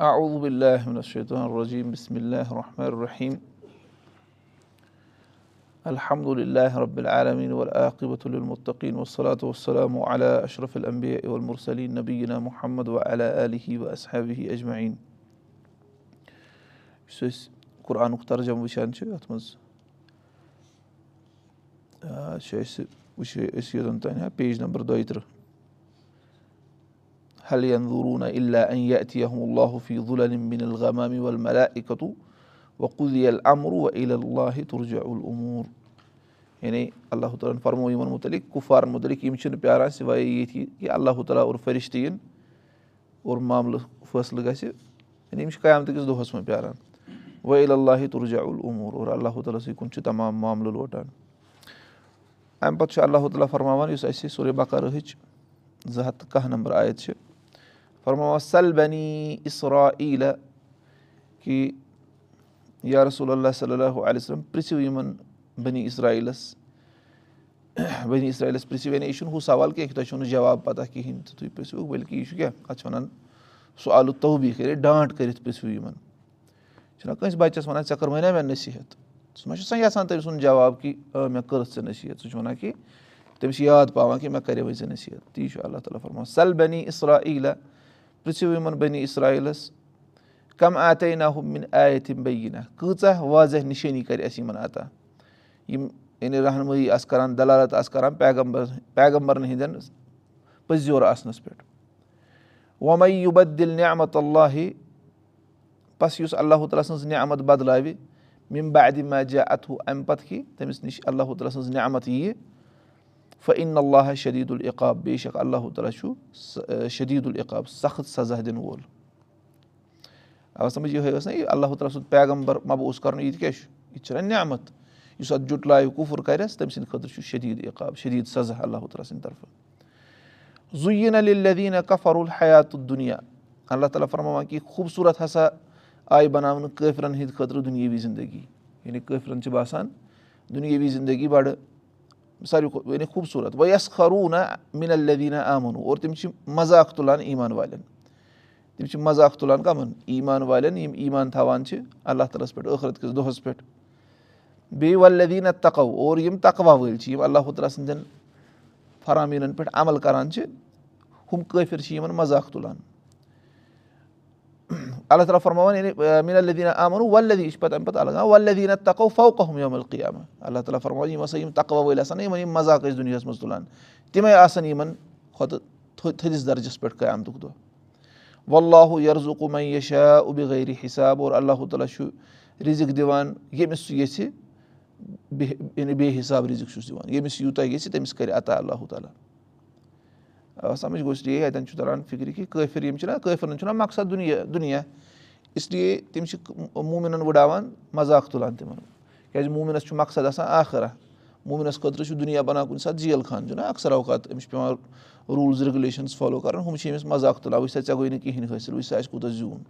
أعوذ بالله من الشيطان الرجيم. بسم الله الرحمن الرحيم. الحمد لله رب العالمين والعاقبة للمتقين والصلاة والسلام على أشرف الأنبياء والمرسلين نبينا محمد وعلى آله وأصحابه أجمعين. یُس أسۍ قرآنُک ترجم وٕچھان چھِ اَتھ منٛز چھِ اَسہِ یوٚتَن ہا پیج نمبر دۄیہِ حل ينظرون إلا أن يأتيهم الله في ظلل من الغمام والملائكة وقضي الأمر وإلى الله ترجع الأمور. یعنی اللہ تعالیٰ ہن فرمو یِمن مُتعلِق کُفارن مُتعلِق یِم چھِنہٕ پیاران سِوایے ییٚتھی کہِ اللہ تعالیٰ اور فرِشتہٕ یِن اور معاملہٕ فٲصلہٕ گژھِ یعنی یِم چھِ قیامتہٕ کِس دۄہس منٛز پیاران وَ اللہ تُرجا العموٗر اور اللہ تعالیٰ سٕے کُن چھُ تمام معاملہٕ لوٹان اَمہِ پتہٕ چھُ اللہ تعالیٰ فرماوان یُس اَسہِ سورُے بکارٕہٕچ زٕ ہَتھ تہٕ کاہ نمبر آیت چھِ فرماوان سل بنی اِسرا عیٖلہ کہِ یا رسول اللہ صلی اللہ علیہ وسلم پرٛژھِو یِمن بنی اسرایٖلس بنی اسرایٖلس پرٛژھِو یعنی یہِ چھُنہٕ ہُہ سوال کینٛہہ تۄہہِ چھُو نہٕ جواب پتہ کِہینۍ تہٕ تُہۍ پرٛژھِو بٔلکہِ یہِ چھُ کیٛاہ اَتھ چھِ وَنان سُہ آلو کٔرِتھ ڈانٛٹ کٔرِتھ پرٛژھِو یِمن چھُنہ کٲنٛسہِ بَچس وَنان ژےٚ کٔرمٕے نا مےٚ نصیٖحت۔ ما چھُ آسان یَژھان تٔمۍ سُنٛد جواب کہِ مےٚ کٔرٕتھ ژےٚ نصیٖحت۔ سُہ چھُ وَنان کہِ تٔمِس چھِ یاد پاوان کہِ مےٚ کَرے وۄنۍ ژےٚ نصیٖحت۔ تی چھُ اللہ تعالیٰ فرمان سل بنی عیٖلہ پرٛژھِو یِمن بنی اسرایٖلس کم آتے نا ہُم مِن آیت یِم بیٚیہِ نہ کۭژاہ واضح نِشٲنی کَرِ اَسہِ یِمن عطا یِم یعنی رحنمٲیی آسہٕ کران دلالت آسہٕ کران پیغمبر پیغمبرن ہٕنٛدٮ۪ن پٔزیور آسنس پٮ۪ٹھ وۄمے یوٗبدِل نعمت اللہ بس یُس اللہ تعالیٰ سٕنٛز نعمت بدلاوِ مِم بادِ ماجا اتھوٗ اَمہِ پتہٕ کہِ تٔمِس نِش اللہ تعالیٰ سٕنٛز نعمت ییہِ فعن اللہ شدیٖد العقاب بے شک اللہ تعالیٰ چھُ شدیٖد العقاب سخت سزا دِنہٕ وول اَوا سَمجھ یِہوے ٲس نہ یہِ اللہ تعالیٰ سُنٛد پیغمبر مبوٗس کرُن یہِ تہِ کیاہ چھُ یہِ تہِ چھُ نہ نعمت یُس اَتھ جُٹلایہِ کُفُر کَرٮ۪س تٔمۍ سٕنٛدِ خٲطرٕ چھُ شدیٖد عقاب شدیٖد سزا اللہ تعالیٰ سٕنٛدِ طرفہٕ زُیٖن علی لدیٖنہ کفر الحیات دُنیا اللہ تعالیٰ فرماوان کہِ خوٗبصوٗرت ہسا آیہِ بناونہٕ کٲفرن ہٕنٛدِ خٲطرٕ دُنیٲوی زندگی یعنی کٲفرن چھِ باسان دُنیٲوی زندگی بَڑٕ ساروی کھۄتہٕ یعنی خوٗبصوٗرت وۄنۍ یس خروٗنا مِن الدیٖنا آمُن اور تِم چھِ مزاق تُلان ایٖمان والٮ۪ن تِم چھِ مزاق تُلان کَمن ایٖمان والٮ۪ن یِم ایٖمان تھاوان چھِ اللہ تعالیٰ ہَس پٮ۪ٹھ ٲخرت کِس دۄہس پٮ۪ٹھ بیٚیہِ ولدیٖنا تقو اور یِم تقوا وٲلۍ چھِ یِم اللہ تعالیٰ سٕنٛدٮ۪ن فرامیٖنن پٮ۪ٹھ عمل کران چھِ ہُم کٲفِر چھِ یِمن مزاق تُلان اللہ تعالیٰ فرماوان یعنی میٖن الدیٖنا آمُن ولدی یہِ چھِ پَتہٕ اَمہِ پَتہٕ الگ ولدیٖنا تقو فوقہم یوم قیامہ اللہ تعالیٰ فرماوان یِم ہسا یِم تقوا وٲلۍ آسان یِمن یِم مزاق ٲسۍ دُنیاہَس منٛز تُلان تِمے آسان یِمن کھۄتہٕ تھٔدِس درجس پٮ۪ٹھ قیامتُک دۄہ واللہ یرزُ مے شا اُبِ غٲری حِساب اور اللہ تعالیٰ چھُ رِزق دِوان ییٚمِس سُہ یژھِ یعنی بے حِساب رِزق چھُس دِوان ییٚمِس یوٗتاہ یژھِ تٔمِس کَرِ عطا اللہ تعالیٰ آ سَمجھ گوٚو اس لیے اَتؠن چھُ تران فِکرِ کہِ کٲفِر یِم چھِنہ کٲفِرَن چھُنہ مقصد دُنیا دُنیا اس لیے تِم چھِ موٗمِنن وٕڑاوان مزاق تُلان تِمن کیازِ موٗمِنس چھُ مقصد آسان آخرا موٗمِنس خٲطرٕ چھُ دُنیا بَنان کُنہِ ساتہٕ جیل خان چھُنہ اکثر اوقات أمِس چھُ پیٚوان روٗلٕز رِگوٗلیشنٕز فالو کَرُن ہُم چھِ أمِس مزاق تُلان وٕچھ سا ژےٚ گوٚوے نہٕ کِہینۍ حٲصِل وٕچھ سا اَسہِ کوٗتاہ زیوٗن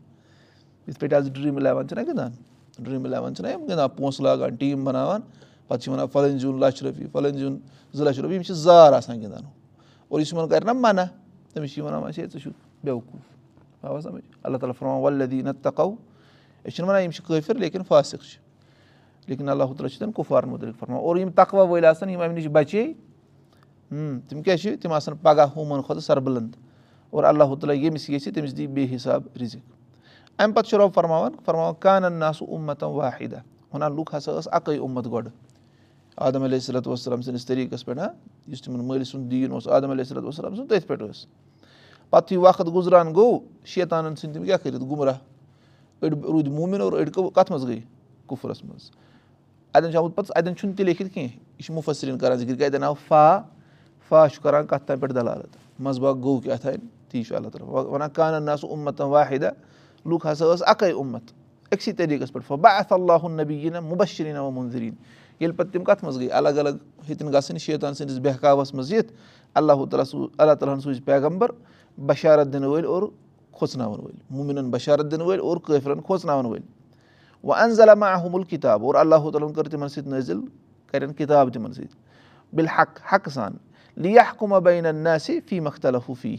یِتھ پٲٹھۍ آز ڈرٛیٖم اِلیوَن چھِنہ گِنٛدان ڈرٛیٖم اِلیوَن چھِنہ یِم گِنٛدان پونٛسہٕ لاگان ٹیٖم بَناوان پَتہٕ چھِ وَنان فَلٲنۍ زیُن لَچھ رۄپیہِ فَلٲنۍ زیُن زٕ لَچھ رۄپیہِ یِم چھِ زار آسان گِنٛدان اور یُس یِمن کَرِ نا مَنا تٔمِس چھِ وَنان وَسے ژٕ چھُکھ بیوقوٗف آ سَمجھ اللہ تعالیٰ فرمان ولدیٖنہ تَکو أسۍ چھِنہٕ وَنان یِم چھِ کٲفِر لیکِن فاسِق چھِ لیکِن اللہ تعالیٰ چھِ تِم کُفارن مُتعلِق فرمان اور یِم تقوا وٲلۍ آسان یِم اَمہِ نِش بَچے تِم کیاہ چھِ تِم آسان پگہہ ہُمَن کھۄتہٕ سربلنٛد اور اللہ تعالیٰ ییٚمِس یژھِ تٔمِس دی بے حِساب رِزق. اَمہِ پَتہٕ چھُ رۄب فرماوان فرماوان کانن نا سُہ اُمتم واحدہ وَنان لُکھ ہسا ٲس اَکٕے اُمت گۄڈٕ عادم علیہ صلت وسلم سٕنٛدِس طٔریٖقس پٮ۪ٹھ ہا یُس تِمن مٲلۍ سُنٛد دیٖن اوس عادم علیہ صلت وسلم سُنٛد تٔتھۍ پٮ۪ٹھ ٲس پَتہٕ یہِ وقت گُزران گوٚو شیطانن ژھٕنۍ تِم کیاہ کٔرِتھ گُمراہ أڑۍ روٗدۍ موٗمِن اور أڑۍ کَتھ منٛز گٔے کُفرَس منٛز اَتؠن چھُ آمُت پَتہٕ اَتؠن چھُنہٕ تہِ لیکھِتھ کینٛہہ یہِ چھُ مُفسریٖن کران ذِکِر کہِ اَتؠن آو فا فا چھُ کران کَتھ تانۍ پٮ۪ٹھ دلالت منٛزٕ باغ گوٚو کیٛاہ تانۍ تی چھُ اللہ تعالیٰ وَنان کانن نا سُہ اُمتم واحدہ لُکھ ہسا ٲس اَکٕے اُمت أکسٕے طٔریٖقَس پٮ۪ٹھ بہ اَتھ اللہ نبی یی نہ مُبشریٖن و مُنظریٖن ییٚلہِ پَتہٕ تِم کَتھ منٛز گٔے الگ الگ ہیٚتِنۍ گژھٕنۍ شیطان سٕنٛدِس بہکاوَس منٛز یِتھ اللہ تعالیٰ اللہ تعالیٰ ہَن سوٗزۍ پیغمبر بشارت دِنہٕ وٲلۍ اور کھوژناوَن وٲلۍ موٗمِنن بشارت دِنہٕ وٲلۍ اور کٲفرَن کھوژناوَن وٲلۍ۔ وۄنۍ اَنزَلا ما احمُل کِتاب اور اللہ تعالیٰ ہَن کٔر تِمن سۭتۍ نٲزِل کَرن کِتاب تِمن سۭتۍ۔ بِل حق حقہٕ سان۔ لِیا کُما بینن ناسہِ فی مختلف فی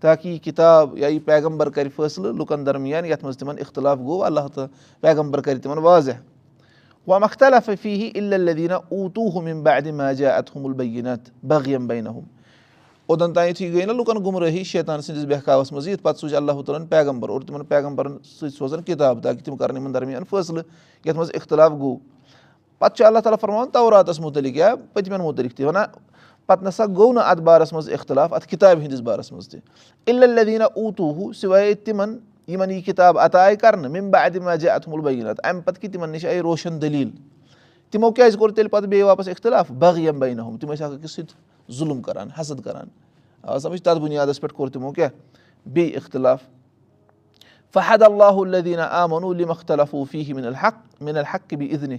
تاکہِ یہِ کِتاب یا یہِ پیغمبر کَرِ فٲصلہٕ لُکن درمیان یَتھ منٛز تِمن اِختِلاف گوٚو اللہ تعالیٰ پیغمبر کَرِ تِمن واضح وۄنۍ مختلف فی اللہ اوٗتوٗ ہُم یِم بادِ ماجا ات ہُمُل بینت بغیم بینہ اوٚدَن نہ لُکَن گُمرٲہی شیطان سٕنٛدِس بہکاوَس منٛز یِتھ پَتہٕ سوٗزِ اللہ تعالیٰ ہَن پیغمبر اور تِمن پیغمبرن سۭتۍ سوزان کِتاب تاکہِ تِم کَرَن یِمن درمیان فٲصلہٕ یَتھ منٛز اِختِلاف گوٚو پَتہٕ چھُ اللہ تعالیٰ فرماوان توراتَس مُتعلِق یا؟ پٔتمٮ۪ن مُتعلِق تہِ وَنان پَتہٕ نسا گوٚو نہٕ اَتھ بارَس منٛز اِختِلاف اَتھ کِتابہِ ہِنٛدِس بارَس منٛز تہِ اِلہ دیٖنا اوٗتوٗ سِوے تِمن یِمن یہِ کِتاب عطا آیہِ کَرنہٕ مےٚ بادِ ماجے اَتھمُل بینت اَمہِ پَتہٕ کہِ تِمن نِش آیہِ روشَن دٔلیٖل تِمو کیازِ کوٚر تیٚلہِ پَتہٕ بیٚیہِ واپَس اِختِلاف. بٲغیم بینہ ہُم تِم ٲسۍ أکِس سۭتۍ ظُلُم کَران حسد کَران آ سَمجھ تَتھ بُنیادَس پٮ۪ٹھ کوٚر تِمو کیٛاہ بیٚیہِ اِختِلاف. فحد اللہُ الدیٖنا آمن مختلفوٗفی مِن الحق مِن الحق بہِ اِدنہِ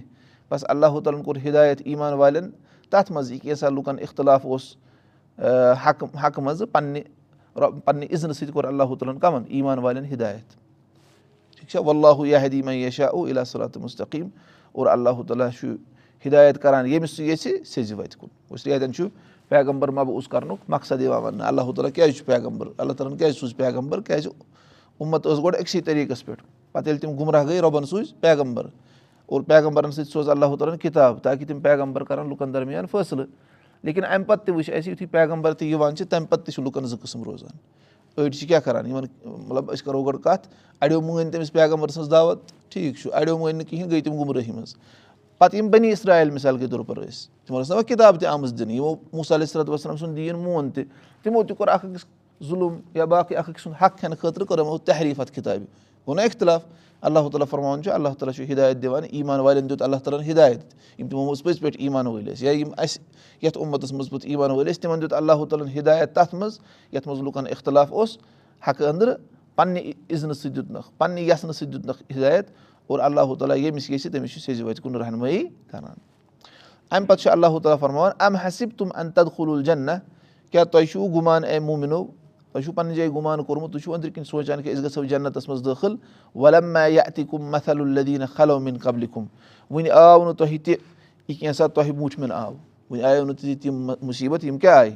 بَس اللہ تعالیٰ ہَن کوٚر ہِدایت ایٖمان والٮ۪ن تَتھ منٛز یہِ کینٛژھا لُکَن اِختِلاف اوس حقہٕ حقہٕ منٛزٕ پنٛنہِ پنٛنہِ اِذنہٕ سۭتۍ کوٚر اللہ تعالیٰ ہَن کَمَن ایٖمان والٮ۪ن ہِدایت ٹھیٖک چھا واللہُ یاحدی میشا او اِلا صلاتُ مُستقیٖم اور اللہ تعالیٰ چھُ ہِدایت کَران ییٚمِس سُہ ییٚژھِ سیٚزِ وَتہِ کُن گوٚژھ رٮ۪تَن چھُ پیغمبر مبوٗز کَرنُک مقصد یِوان وَننہٕ اللہ تعالیٰ کیازِ چھُ پیغمبر اللہ تعالیٰ ہَن کیازِ سوٗز پیغمبر کیازِ اُمت ٲس گۄڈٕ أکسٕے طٔریٖقَس پٮ۪ٹھ پَتہٕ ییٚلہِ تِم گُمراہ گٔے رۄبَن سوٗزۍ پیغمبر اور پیغمبرَن سۭتۍ سوز اللہ تعالیٰ ہَن کِتاب تاکہِ تِم پیغمبر کَرَن لُکَن درمیان فٲصلہٕ لیکِن اَمہِ پَتہٕ تہِ وٕچھ اَسہِ یُتھُے پیغمبر تہِ یِوان چھِ تَمہِ پَتہٕ تہِ چھِ لُکَن زٕ قٕسٕم روزان۔ أڑۍ چھِ کیٛاہ کَران؟ یِمَن مطلب أسۍ کَرو گۄڈٕ کَتھ اَڑیو مٲنۍ تٔمِس پیغمبر سٕنٛز دعوت؟ ٹھیٖک چھُ اَڑیو مٲنۍ نہٕ کِہیٖنۍ گٔے تِم گُمرٲہی منٛز۔ پَتہٕ یِم بٔنی اِسرایل مِثال کے طور پر ٲسۍ تِمن ٲس نہ وۄنۍ کِتاب تہِ آمٕژ دِنہٕ۔ یِمو مُصعلہِ صرت وسلم سُنٛد دیٖن مون تہِ تِمو تہِ کوٚر اکھ أکِس ظُلُم یا باقٕے اکھ أکۍ سُنٛد حق کھٮ۪نہٕ خٲطرٕ کوٚر یِمو تحریٖف اَتھ کِتابہِ گوٚو نہ اختِلاف اللہ تعالیٰ فرماوان چھُ اللہ تعالیٰ چھُ ہِدایت دِوان ایٖمان والٮ۪ن دیُت اللہ تعالیٰ ہَن ہِدایت یِم تِمو منٛز پٔزۍ پٲٹھۍ ایٖمان وٲلۍ ٲسۍ یا یِم اَسہِ یَتھ اُمتَس منٛز پَتہٕ ایٖمان وٲلۍ ٲسۍ تِمن دیُت اللہ تعالیٰ ہَن ہِدایت تَتھ منٛز یَتھ منٛز لُکَن اِختِلاف اوس حقہٕ أنٛدرٕ پنٛنہِ عِزنہٕ سۭتۍ دیُتنَکھ پنٛنہِ یَژھنہٕ سۭتۍ دیُتنَکھ ہِدایت اور اللہ تعالیٰ ییٚمِس ییٚژھِ تٔمِس چھُ سیٚزِ وَتہِ کُن رہنمٲیی کَران اَمہِ پَتہٕ چھُ اللہ تعالیٰ فرماوان اَمہِ حسِب تِم اَن تدخل الجنہ کیٛاہ تۄہہِ چھُو گُمان اے مومِنو تۄہہِ چھُو پَنٕنہِ جایہِ گُمان کوٚرمُت تُہۍ چھُو أنٛدرۍ کِنۍ سونٛچان کہِ أسۍ گژھو جنتَس منٛز دٲخٕل وَلم مے الدیٖنہ خلو مِن قبلہِ کُم وُنہِ آو نہٕ تۄہہِ تہِ یہِ کینٛژھا تۄہہِ بوٗٹھۍ مٮ۪ن آو وُنہِ آیو نہٕ تہِ تِم مُصیٖبت یِم کیٛاہ آیہِ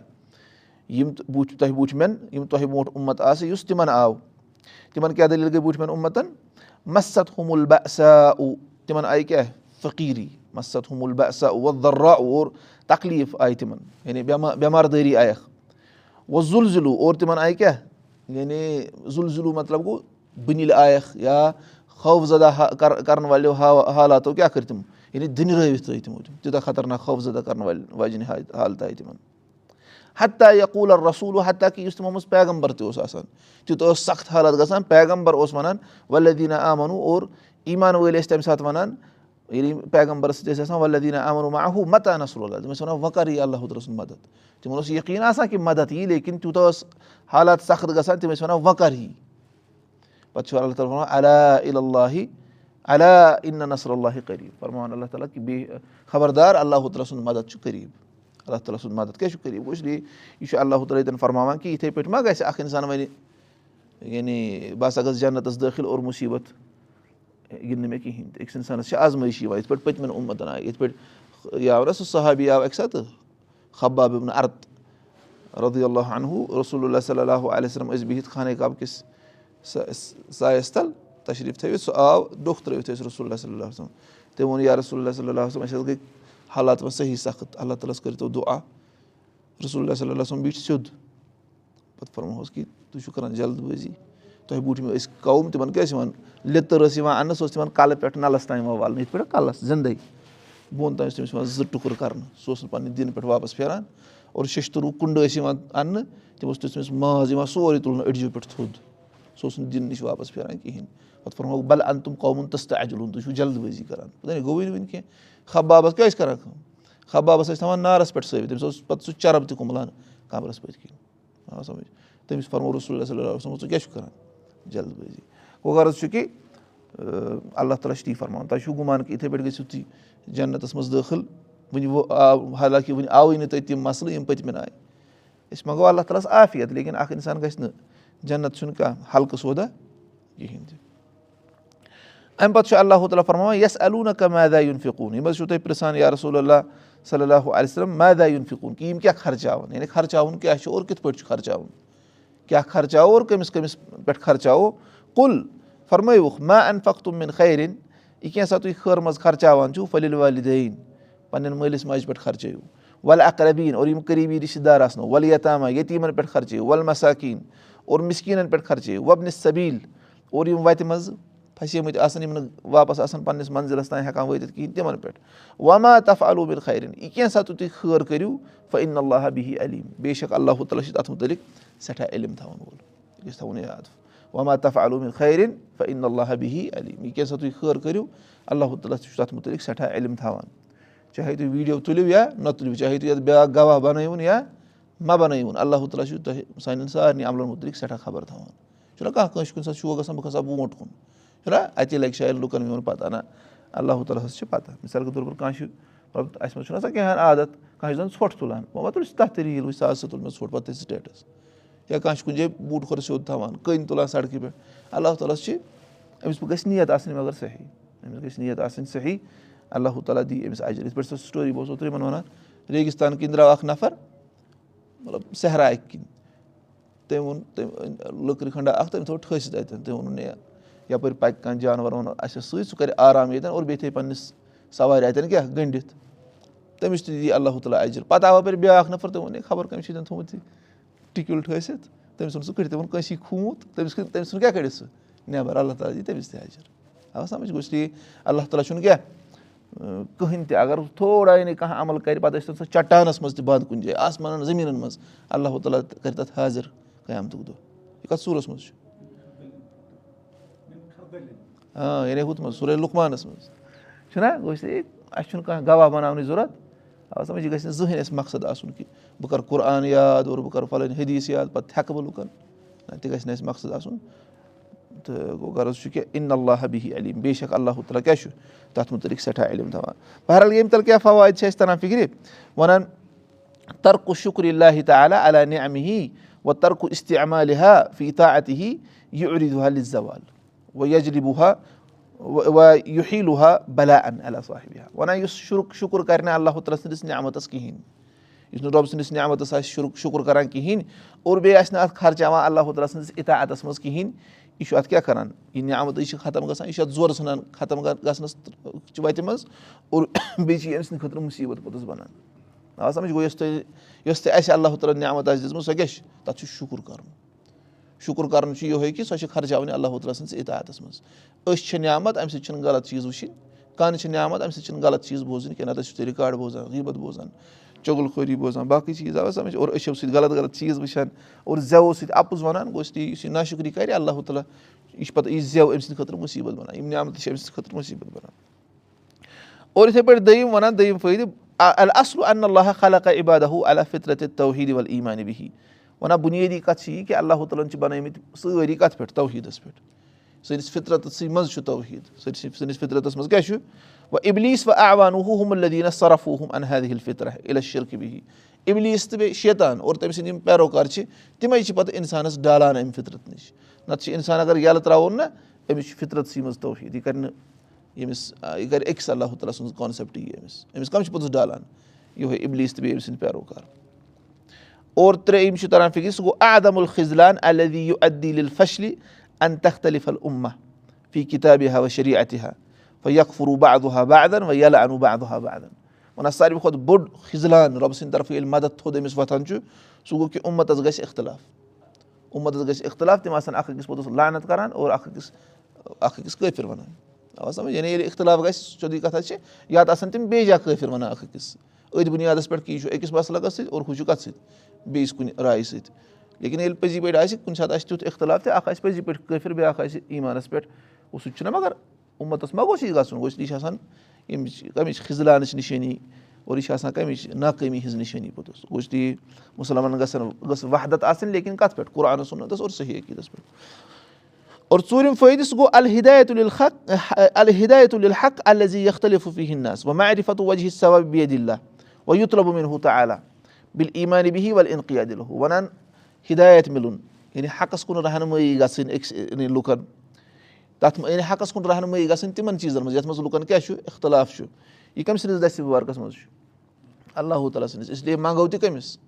یِم بوٗٹھ تۄہہِ بوٗٹھۍ مٮ۪ن یِم تۄہہِ برونٛٹھ اُمت آسہٕ یُس تِمن آو تِمن کیٛاہ دٔلیٖل گٔے بوٗٹھۍ مٮ۪ن اُمتن ہُمُل بہ تِمن آیہِ کیٛاہ فقیٖری مست ہُمُل بہ ودرا اور تکلیٖف آیہِ تِمن یعنی بٮ۪مار دٲری آیَکھ زُل زُلوٗ اور تِمن آیہِ کیٛاہ یعنی زُل مطلب گوٚو بٕنِل آیَکھ یا خوفزدہ کَرَن والیو حالاتو کیٛاہ کٔرۍ تِم یعنی دٕنرٲوِتھ ترٛٲوۍ تِمو تِم تیوٗتاہ خطرناک خوفزدہ کَرَن والٮ۪ن واجٮ۪ن حالت آیہِ تِمن ہتا یقوٗل رسوٗل ہتا کہِ یُس تِمو منٛز پیغمبر تہِ اوس آسان تیوٗتاہ اوس سخت حالت گژھان پیغمبر اوس وَنان ولدیٖنہ آمنو اور ایٖمان وٲلۍ ٲسۍ تَمہِ ساتہٕ وَنان ییٚلہِ پیغمبرَس سۭتۍ ٲسۍ آسان ولدیٖنہ آمنو ماہوٗ متا نصر اللہ تِم ٲسۍ وَنان وۄنۍ کَر یی اللہ تعالیٰ سُنٛد مدد تِمن اوس یقیٖن آسان کہِ مدد یی لیکِن تیوٗتاہ ٲس حالات سخت گژھان تِم ٲسۍ وَنان وۄنۍ کَر یی پَتہٕ چھُ اللہ تعالیٰ وَنان اللہِ علیٰ اِن نصر اللہِ قریٖب فرماوان اللہ تعالیٰ کہِ بیٚیہِ خبردار اللہ تعالیٰ سُنٛد مدد چھُ قریٖب اللہ تعالیٰ سُنٛد مدد کیٛاہ چھُ قریٖب اس لیے یہِ چھُ اللہ تعالیٰ ییٚتٮ۪ن فرماوان کہِ یِتھٕے پٲٹھۍ ما گژھِ اکھ اِنسان وَنہِ یعنی بہٕ ہسا گژھٕ جنتَس دٲخِل اور مُصیٖبت گِنٛدِ نہٕ مےٚ کِہینۍ تہِ أکِس اِنسانَس چھِ آزمٲیشی یِوان یِتھ پٲٹھۍ پٔتمٮ۪ن اُمتَن آیہِ یِتھ پٲٹھۍ یہِ آو نہ سُہ صحابی آو اَکہِ ساتہٕ خباب نہٕ رضی اللہ انہوٗ رسول اللہ صلی اللہُ علیہ وسلم ٲسۍ بِہِتھ خانے کعب کِس سایَس تَل تشریٖف تھٲوِتھ سُہ آو ڈوٚکھ ترٲوِتھ رسول اللہ صلی اللہ وسلم۔ تٔمۍ ووٚن یا رسول صلی اللہ وسلم اَسہِ حظ گٔے حالات وۄنۍ صحیح سخت اللہ تعالیٰ ہَس کٔرۍتو دُعا۔ رسول اللہ صلی اللہ وسلم بیٖٹھ سیوٚد۔ پَتہٕ فرموہَس کہِ تُہۍ چھِو کَران جلد بٲزی تۄہہِ بوٗٹھۍ ٲسۍ کَوم تِمَن کیٛاہ ٲسۍ یِوان لیٚتٕر ٲس یِوان اَننہٕ سۄ ٲس تِمَن کَلہٕ پٮ۪ٹھ نَلَس تانۍ یِوان والنہٕ یِتھ پٲٹھۍ کَلَس زِندَے بۄن تانۍ اوس تٔمِس یِوان زٕ ٹُکُر کَرنہٕ سُہ اوس نہٕ پَننہِ دِنہٕ پٮ۪ٹھ واپَس پھیران اور شیشتٕروٗ کُنڈٕ ٲسۍ یِوان اَننہٕ تِم اوس تٔمِس ماز یِوان سورُے تُلنہٕ أڑجہِ پٮ۪ٹھ تھوٚد سُہ اوس نہٕ دِنہٕ نِش واپَس پھیران کِہیٖنۍ پَتہٕ فرموکھ بَل اَن تِم قومُن تٔژ تہٕ اَجلُن تُہۍ چھُو جلد بٲزی کَران پَتہٕ گوٚوُے نہٕ وٕنہِ کینٛہہ خبابَس کیٛاہ ٲسۍ کَران کٲم خبابَس ٲسۍ تھاوان نارَس پٮ۪ٹھ سٲوِتھ تٔمِس اوس پَتہٕ سُہ چرٕب تہِ کُمبلان کَمرَس پٔتۍ کِنۍ آ سَمٕجھ تٔمِس فرمو رسول صلی اللہ وسلم ژٕ کیٛاہ چھُکھ کَران جلد بٲزی گوٚو غرض چھُ کہِ اللہ تعالیٰ چھُ تی فرماوان تۄہہِ چھُو گُمان کہِ یِتھَے پٲٹھۍ گٔژھِو تُہۍ جنتَس منٛز دٲخٕل وٕنہِ حالانکہِ وٕنہِ آوٕے نہٕ تَتہِ تِم مَسلہٕ یِم پٔتمٮ۪ن آیہِ أسۍ منٛگو اللہ تعالیٰ ہَس عافیت لیکِن اَکھ اِنسان گژھِ نہٕ جنت چھُنہٕ کانٛہہ حلقہٕ سودا کِہیٖنۍ تہِ اَمہِ پَتہٕ چھُ اللہ تعالیٰ فرماوان یَس اَلوٗ نہ کانٛہہ میدا یُن فِکوٗن یِم حظ چھُو تُہۍ پِرٛژھان یا رسول اللہ صلی اللہُ علیہ وسلم میدا یُن فِکوٗن کہِ یِم کیٛاہ خرچاوَن یعنی خرچاوُن کیٛاہ چھُ اور کِتھ پٲٹھۍ چھُ خرچاوُن کیٛاہ خرچاوو اور کٔمِس کٔمِس پٮ۪ٹھ خرچاوو کُل فرمٲیوُکھ ما اَنفق تُم مِن خیرِن یہِ کینٛژھا تُہۍ خٲر منٛز خرچاوان چھُو؟ فٔلِل والِدیٖن پنٕنٮ۪ن مٲلِس ماجہِ پٮ۪ٹھ خرچٲیِو وَلہٕ اقربیٖن اور یِم قریٖبی رِشتہٕ دار آسنو۔ وَلہٕ یتامہ یتیٖمَن پٮ۪ٹھ خرچٲیِو وَلہٕ مساکیٖن اور مِسکیٖنَن پٮ۪ٹھ خرچٲیِو وۄبنہِ سبیٖل اور یِم وَتہِ منٛز پھسیمٕتۍ آسان یِم نہٕ واپَس آسان پنٛنِس مٔنزِلَس تانۍ ہٮ۪کان وٲتِتھ کِہیٖنۍ تِمَن پٮ۪ٹھ۔ وما تف علوٗبِن خیرِن یہِ کینٛژھا تہٕ تُہۍ خٲر کٔرِو؟ فعن اللہ بِہی علیٖم بے شک اللہ تعالیٰ چھِ تَتھ مُتعلِق سٮ۪ٹھاہ علم تھاوان وول۔ یہِ گژھِ تھاوُن یاد۔ وما تف علوٗبِن خیرِن فعن اللہ بِہی علیٖم یہِ کینٛژھا تُہۍ خٲر کٔرِو؟ اللہ تعالیٰ چھُ تَتھ مُتعلِق سٮ۪ٹھاہ علم تھاوان۔ چاہے تُہۍ ویٖڈیو تُلِو یا نہ تُلِو چاہے تُہۍ یَتھ بیٛاکھ گواہ بَنٲیوُن یا مہ بَنٲیوُن اللہ تعالیٰ چھُ تۄہہِ سانٮ۪ن سارنٕے عملَن مُتعلِق سٮ۪ٹھاہ خبر تھاوان۔ چھُنہ کانٛہہ کٲنٛسہِ کُنہِ ساتہٕ شوق گژھان بہٕ کھسہٕ ہا برونٛٹھ کُن اَتی لَگہِ شاید لُکَن میون پَتہ نہ اللہ تعالیٰ ہَس چھِ پَتہ مِثال کے طور پر کانٛہہ چھُ مطلب اَسہِ منٛز چھُنہ آسان کینٛہہ عادت کانٛہہ چھُ زَن ژھۄٹھ تُلان وۄنۍ ما تُلۍ تَتھ تہِ ریٖل وٕچھ سا تُل مےٚ ژھۄٹھ پَتہٕ تہِ سِٹیٹَس یا کانٛہہ چھُ کُنہِ جایہِ بوٗٹ کھۄر سیوٚد تھاوان کٔنۍ تُلان سڑکہِ پٮ۪ٹھ اللہ تعالیٰ ہَس چھِ أمِس گژھِ نِیَت آسٕنۍ مگر صحیح أمِس گژھِ نِیَت آسٕنۍ صحیح اللہ تعالیٰ دِی أمِس اَجر یِتھ پٲٹھۍ سۄ سٹوری بہٕ اوسو اوترٕ یِمَن وَنان ریگِستان کِنۍ درٛاو اَکھ نَفر مطلب صحراکہِ کِنۍ تٔمۍ ووٚن تٔمۍ لٔکرِ کھنٛڈا اَکھ تٔمۍ تھوٚو ٹھٔسِتھ اَتٮ۪ن تٔمۍ ووٚنُن ہے یَپٲرۍ پَکہِ کانٛہہ جانوَر وَنو اَسہِ سۭتۍ سُہ کَرِ آرام ییٚتٮ۪ن اور بیٚیہِ تھٲے پنٛنِس سَوارِ اَتٮ۪ن کیٛاہ گٔنٛڈِتھ تٔمِس تہِ دی اللہ تعالیٰ اَجر پَتہٕ آو اَپٲرۍ بیٛاکھ نَفر تٔمۍ ووٚن ہے خبر کٔمِس چھِ ییٚتٮ۪ن تھوٚمُت یہِ ٹِکیُل ٹھٲسِتھ تٔمِس ووٚن سُہ کٔڑِتھ تٔمۍ ووٚن کٲنٛسی خوٗت تٔمِس تٔمِس ژھُن کیٛاہ کٔڑِتھ سُہ نٮ۪بَر اللہ تعالیٰ دی تٔمِس تہِ اَجر آ سَمٕجھ گوٚژھ ٹھیٖک اللہ تعالیٰ چھُنہٕ کیٛاہ کٕہٕنۍ تہِ اگر تھوڑا یعنی کانٛہہ عمل کَرِ پَتہٕ ٲسۍ تَن سۄ چٹانَس منٛز تہِ بنٛد کُنہِ جایہِ آسمانَن زٔمیٖنَن منٛز اللہ تعالیٰ کَرِ تَتھ حاضِر قیامتُک دۄہ یہِ کَتھ ژوٗرَس منٛز چھُ یعنی ہُتھ منٛز سورُے لُکمانَس منٛز چھُنہ اَسہِ چھُنہٕ کانٛہہ گواہ بَناونٕچ ضوٚرَتھ یہِ گژھِ نہٕ زٕہٕنۍ اَسہِ مقصد آسُن کہِ بہٕ کَرٕ قۄران یاد اور بہٕ کَرٕ پَنٕنۍ حدیٖث یاد پَتہٕ تھٮ۪کہٕ بہٕ لُکَن نہ تہِ گژھِ نہٕ اَسہِ مقصد آسُن تہٕ گوٚو غرض چھُ کہِ اِن اللہ بِہی علیٖم بے شک اللہ تعالیٰ کیٛاہ چھُ تَتھ مُتعلِق سٮ۪ٹھاہ علم تھاوان بہرحال ییٚمہِ تَل کیٛاہ فوٲیِد چھِ اَسہِ تَران فِکرِ وَنان ترکُ شُکُر اللہ تعالیٰ علیٰ نعمہِ ہی وَ ترکُ اِستعمال فیٖتا اَتہِ ہی یہِ عُریٖدُہا لِ زوال وَ یجرِبُہا وَ یُہیٖلُہا بلا ان اللہ صاحبہ وَنان یُس شُکُر کَرِ نہٕ اللہ تعالیٰ سٕنٛدِس نعمتَس کِہیٖنۍ یُس نہٕ رۄب سٕنٛدِس نعمتَس آسہِ شُر شُکُر کَران کِہیٖنۍ اور بیٚیہِ آسہِ نہٕ اَتھ خرچاوان اللہ تعالیٰ سٕنٛدِس اِطاعتَس منٛز کِہیٖنۍ یہِ چھُ اَتھ کیٛاہ کَران یہِ نعمتٕے چھِ ختم گژھان یہِ چھُ اَتھ زورٕ ژھٕنان ختم گژھنَس وَتہِ منٛز اور بیٚیہِ چھِ یہِ أمۍ سٕنٛدِ خٲطرٕ مُصیٖبت پوٚتُس بَنان آ سَمجھ گوٚو یۄس تۄہہِ یۄس تہِ اَسہِ اللہ تعالیٰ نعمت آسہِ دِژمٕژ سۄ کیٛاہ چھِ تَتھ چھُ شُکُر کَرُن شُکُر کَرُن چھُ یِہوے کہِ سۄ چھِ خرچاوٕنۍ اللہ تعالیٰ سٕنٛدِس اِطاعتَس منٛز أسۍ چھِ نعمت اَمہِ سۭتۍ چھِنہٕ غلط چیٖز وٕچھِنۍ کَن چھِ نعمت اَمہِ سۭتۍ چھِنہٕ غلط چیٖز بوزٕنۍ کینٛہہ نَتہٕ ٲسِو تُہۍ رِکاڈ بوزان غیٖبت بوزان چۄگُل خوری بوزان باقٕے چیٖز آو سَمجھ اور أچھو سۭتۍ غلط غلط چیٖز وٕچھان اور زٮ۪و سۭتۍ اَپُز وَنان گوٚژھ تی یُس یہِ نا شُکری کَرِ اللہ تعالیٰ یہِ چھِ پَتہٕ یہِ زٮ۪و أمۍ سٕنٛدِ خٲطرٕ مُصیٖبت بَنان یِم نعمتہٕ چھِ أمۍ سٕنٛدِ خٲطرٕ مُصیٖبت بَنان اور یِتھَے پٲٹھۍ دوٚیِم وَنان دوٚیِم فٲیدٕ اَصلُ اللہ خلق عبادہ اللہ فِطرت توحیٖد ول بِہی وَنان بُنیٲدی کَتھ چھِ یہِ کہِ اللہ تعالیٰ ہَن چھِ بَنٲومٕتۍ سٲری کَتھ پٮ۪ٹھ توحیٖدَس پٮ۪ٹھ سٲنِس فِطرتسٕے منٛز چھُ توحیٖد سٲنِس فِطرتَس منٛز کیاہ چھُ وۄنۍ اِبلیٖس وۄنۍ اَوان وُہُم الدیٖنہ صرف وُہُم اَنحد ہِل فِطرہ اِلس شِرکہٕ بِہی اِبلیٖس تہٕ بیٚیہِ شیطان اور تٔمۍ سٕنٛدۍ یِم پیروکار چھِ تِمے چھِ پَتہٕ اِنسانَس ڈالان اَمہِ فِطرت نِش نَتہٕ چھِ اِنسان اگر یَلہٕ ترٛاوُن نہ أمِس چھُ فِطرتسٕے منٛز توحیٖد یہِ کَرِ نہٕ ییٚمِس یہِ کَرِ أکِس اللہ تعالیٰ سٕنٛز کانسیپٹ یی أمِس أمِس کَم چھِ پوٚتُس ڈالان یِہوے اِبلیٖس تہٕ بیٚیہِ أمۍ سٕنٛدۍ پیروکار اور ترٛیٚیِم چھُ تَران فِکرِ سُہ گوٚو عدم الخلان فشلی ان تختلف العما فی کِتابہِ ہا وَ شریٖع اَتہِ ہا وۄنۍ یَکھ فروٗ بہٕ ادُہا بہٕ ادن وۄنۍ یَلہٕ اَنوٗ بہٕ ادُہا بہٕ ادن وَنان ساروی کھۄتہٕ بوٚڑ خِضلان رۄبہٕ سٕنٛدِ طرفہٕ ییٚلہِ مدد تھوٚد أمِس وۄتھان چھُ سُہ گوٚو کہِ اُمتَس گژھِ اختِلاف اُمتَس گژھِ اختِلاف تِم آسان اکھ أکِس پوٚتُس لانت کران اور اکھ أکِس اکھ أکِس کٲفِر وَنان یعنی ییٚلہِ اختِلاف گژھِ سیٚودُے کَتھا چھِ یا تہٕ آسان تِم بیٚیہِ جایہِ کٲفِر وَنان اکھ أکِس أتھۍ بُنیادَس پٮ۪ٹھ کہِ یہِ چھُ أکِس مسلَس سۭتۍ اور ہُہ چھُ کَتھ سۭتۍ بیٚیِس کُنہِ رایہِ سۭتۍ لیکِن ییٚلہِ پٔزی پٲٹھۍ آسہِ کُنہِ ساتہٕ آسہِ تیُتھ اختِلاف تہِ اکھ آسہِ پٔزی پٲٹھۍ کٲفِر بیٛاکھ آسہِ ایٖمانَس پٮ۪ٹھ گوٚو سُہ تہِ چھُنہ مگر اُمَتَس ما گوٚژھ یہِ گژھُن گوٚژھ یہِ چھِ آسان ییٚمِچ کَمِچ خِضلانٕچ نِشٲنی اور یہِ چھِ آسان کَمِچ ناکٲمی ہِنٛز نِشٲنی پوٚتُس گوٚژھ تی مُسلمانَن گژھن گٔژھ وحدت آسٕنۍ لیکِن کَتھ پٮ۪ٹھ قرآنَس سُنتَس اور صحیح عقیٖدَس پٮ۪ٹھ اور ژوٗرِم فٲیدٕ سُہ گوٚو الحدایت الحق الحدایت الحق یختلفی ہِنٛدنَس وۄنۍ وجہ صوب بیدِلہ وۄنۍ یُت لَبُن ہوٗ بِل ایٖمانہِ بِہی وَل اِنقیا دِل وَنان ہِدایت مِلُن یعنی حقَس کُن رہنمٲیی گژھٕنۍ أکِس لُکَن تَتھ یعنی حقَس کُن رہنمٲیی گژھٕنۍ تِمن چیٖزَن منٛز یَتھ منٛز لُکَن کیاہ چھُ اِختِلاف یہِ کٔمۍ سٕنٛدِس دَسہِ مُبارکَس منٛز چھُ اللہ تعالیٰ سٕنٛدِس اِسلیے منٛگو تہِ کٔمِس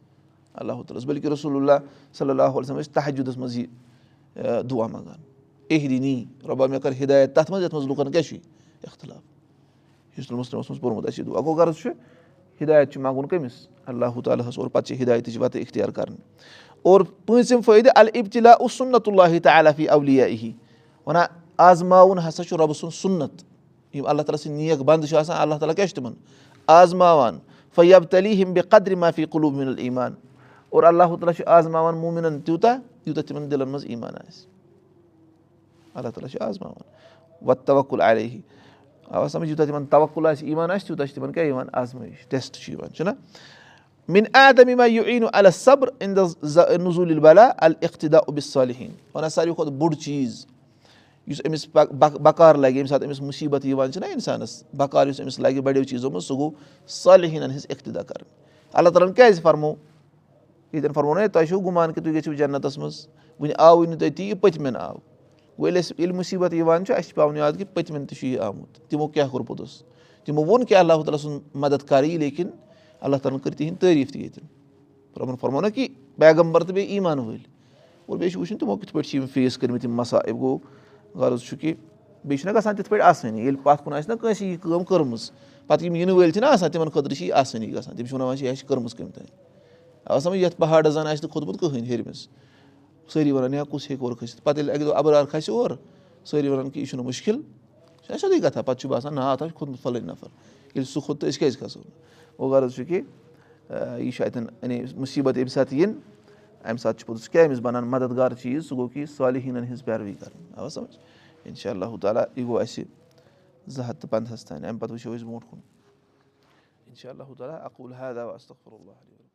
اللہ تعالیٰ ہَس بٔلکہِ رسول اللہ صلی اللہُ علیہم ٲسۍ تحجُدَس منٛز یہِ دُعا منٛگان اہدی نی رۄبا مےٚ کٔر ہِدایت تَتھ منٛز یَتھ منٛز لُکَن کیٛاہ چھُے اِختِلاف. نہٕ مُسلِمَس منٛز پوٚرمُت آسہِ یہِ دُعا گوٚو غرض چھُ ہِدایت چھُ منٛگُن کٔمِس اللہُ تعالیٰ ہَس اور پَتہٕ چھِ ہِدایتٕچ وَتہٕ اِختِیار کَرٕنۍ اور پوٗنٛژِم فٲیدٕ البتِلا اُسُنت اللہ تعالیٰ فی اولیا ہی وَنان آزماوُن ہسا چھُ رۄبہٕ سُنٛد سُنت یِم اللہ تعالیٰ سٕنٛدۍ نیک بنٛد چھِ آسان اللہ تعالیٰ کیاہ چھُ تِمن آزماوان فیب تلی ہِم بے قدرِ معافی قلوٗب مِن ایٖمان اور اللہ تعالیٰ چھُ آزماوان مومِنن تیوٗتاہ یوٗتاہ تِمن دِلن منٛز ایٖمان آسہِ اللہ تعالیٰ چھُ آزماوان وَ توکُل علیہ آ سَمجھ یوٗتاہ تِمن توکُل آسہِ ایٖمان آسہِ تیوٗتاہ چھُ تِمن کیاہ یِوان آزمٲیش ٹیسٹ چھُ یِوان چھُنہ مِن عادم یِما یہِ یی نہٕ ال صبر اِن دَ نظوٗل بلا الفتدا عبِ صالحیٖن وَنان ساروی کھۄتہٕ بوٚڑ چیٖز یُس أمِس بکار لگہِ ییٚمہِ ساتہٕ أمِس مُصیٖبت یِوان چھِنہ اِنسانَس بکار یُس أمِس لگہِ بَڑیو چیٖزو منٛز سُہ گوٚو صالحیٖنن ہٕنٛز اِقتِدا کَرٕنۍ اللہ تعالیٰ ہن کیازِ فرمو ییٚتٮ۪ن فرمو نہ تۄہہِ چھُو گُمان کہِ تُہۍ گٔژھِو جنتَس منٛز وُنہِ آوٕے نہٕ تۄہہِ تی یہِ پٔتمٮ۪ن آو ییٚلہِ اَسہِ ییٚلہِ مُصیٖبت یِوان چھُ اَسہِ چھُ پٮ۪وان یاد کہِ پٔتمٮ۪ن تہِ چھُ یہِ آمُت تِمو کیاہ کوٚر پوٚتُس تِمو ووٚن کہِ اللہ تعالیٰ سُنٛد مدد کَرٕ یہِ لیکِن اللہ تعالیٰ ہن کٔر تِہِنٛدۍ تعٲریٖف تہِ ییٚتٮ۪ن رۄبن فرمو نہ کہِ بیگمبر تہٕ بیٚیہِ ایٖمان وٲلۍ اور بیٚیہِ چھُ وٕچھُن تِمو کِتھ پٲٹھۍ چھِ یِم فیس کٔرمٕتۍ یِم مسایب گوٚو غرض چھُ کہِ بیٚیہِ چھُنہ گژھان تِتھ پٲٹھۍ آسٲنی ییٚلہِ پَتھ کُن آسہِ نہ کٲنٛسہِ یہِ کٲم کٔرمٕژ پَتہٕ یِم یِنہٕ وٲلۍ چھِنہ آسان تِمن خٲطرٕ چھِ یہِ آسٲنی گژھان تِم چھِ وَنان وۄنۍ یہِ چھِ کٔرمٕژ کٔمۍ تانۍ اَوا سَمجھ یَتھ پہاڑَس زَن آسہِ نہٕ کھوٚتمُت کٕہٕنۍ ہیٚرمِس سٲری وَنان یا کُس ہیٚکہِ اورٕ کھٔسِتھ پَتہٕ ییٚلہِ اَکہِ دۄہ اَبرار کھسہِ اور سٲری وَنان کہِ یہِ چھُنہٕ مُشکِل یہِ چھُنہ سیٚودُے کَتھا پَتہٕ چھُ باسان نا اَتھ چھُ کھوٚتمُت فَلٲنۍ نَفر. ییٚلہِ سُہ کھوٚت تہٕ أسۍ کیازِ کھسو گوٚو غرض چھُ کہِ یہِ چھُ یعنی مُصیٖبت ییٚمہِ ساتہٕ یِن اَمہِ ساتہٕ چھُ پوٚتُس سُہ کیاہ أمِس بَنان مددگار چیٖز سُہ گوٚو کہِ صالحیٖنن ہِنٛز پیروی کَرٕنۍ اَوا سَمجھ اِنشاء اللہ تعالیٰ یہِ گوٚو اَسہِ زٕ ہَتھ تہٕ پنٛدہَس تانۍ اَمہِ پَتہٕ وٕچھو أسۍ برونٛٹھ کُن اِنشاء اللہ تعالیٰ اللہ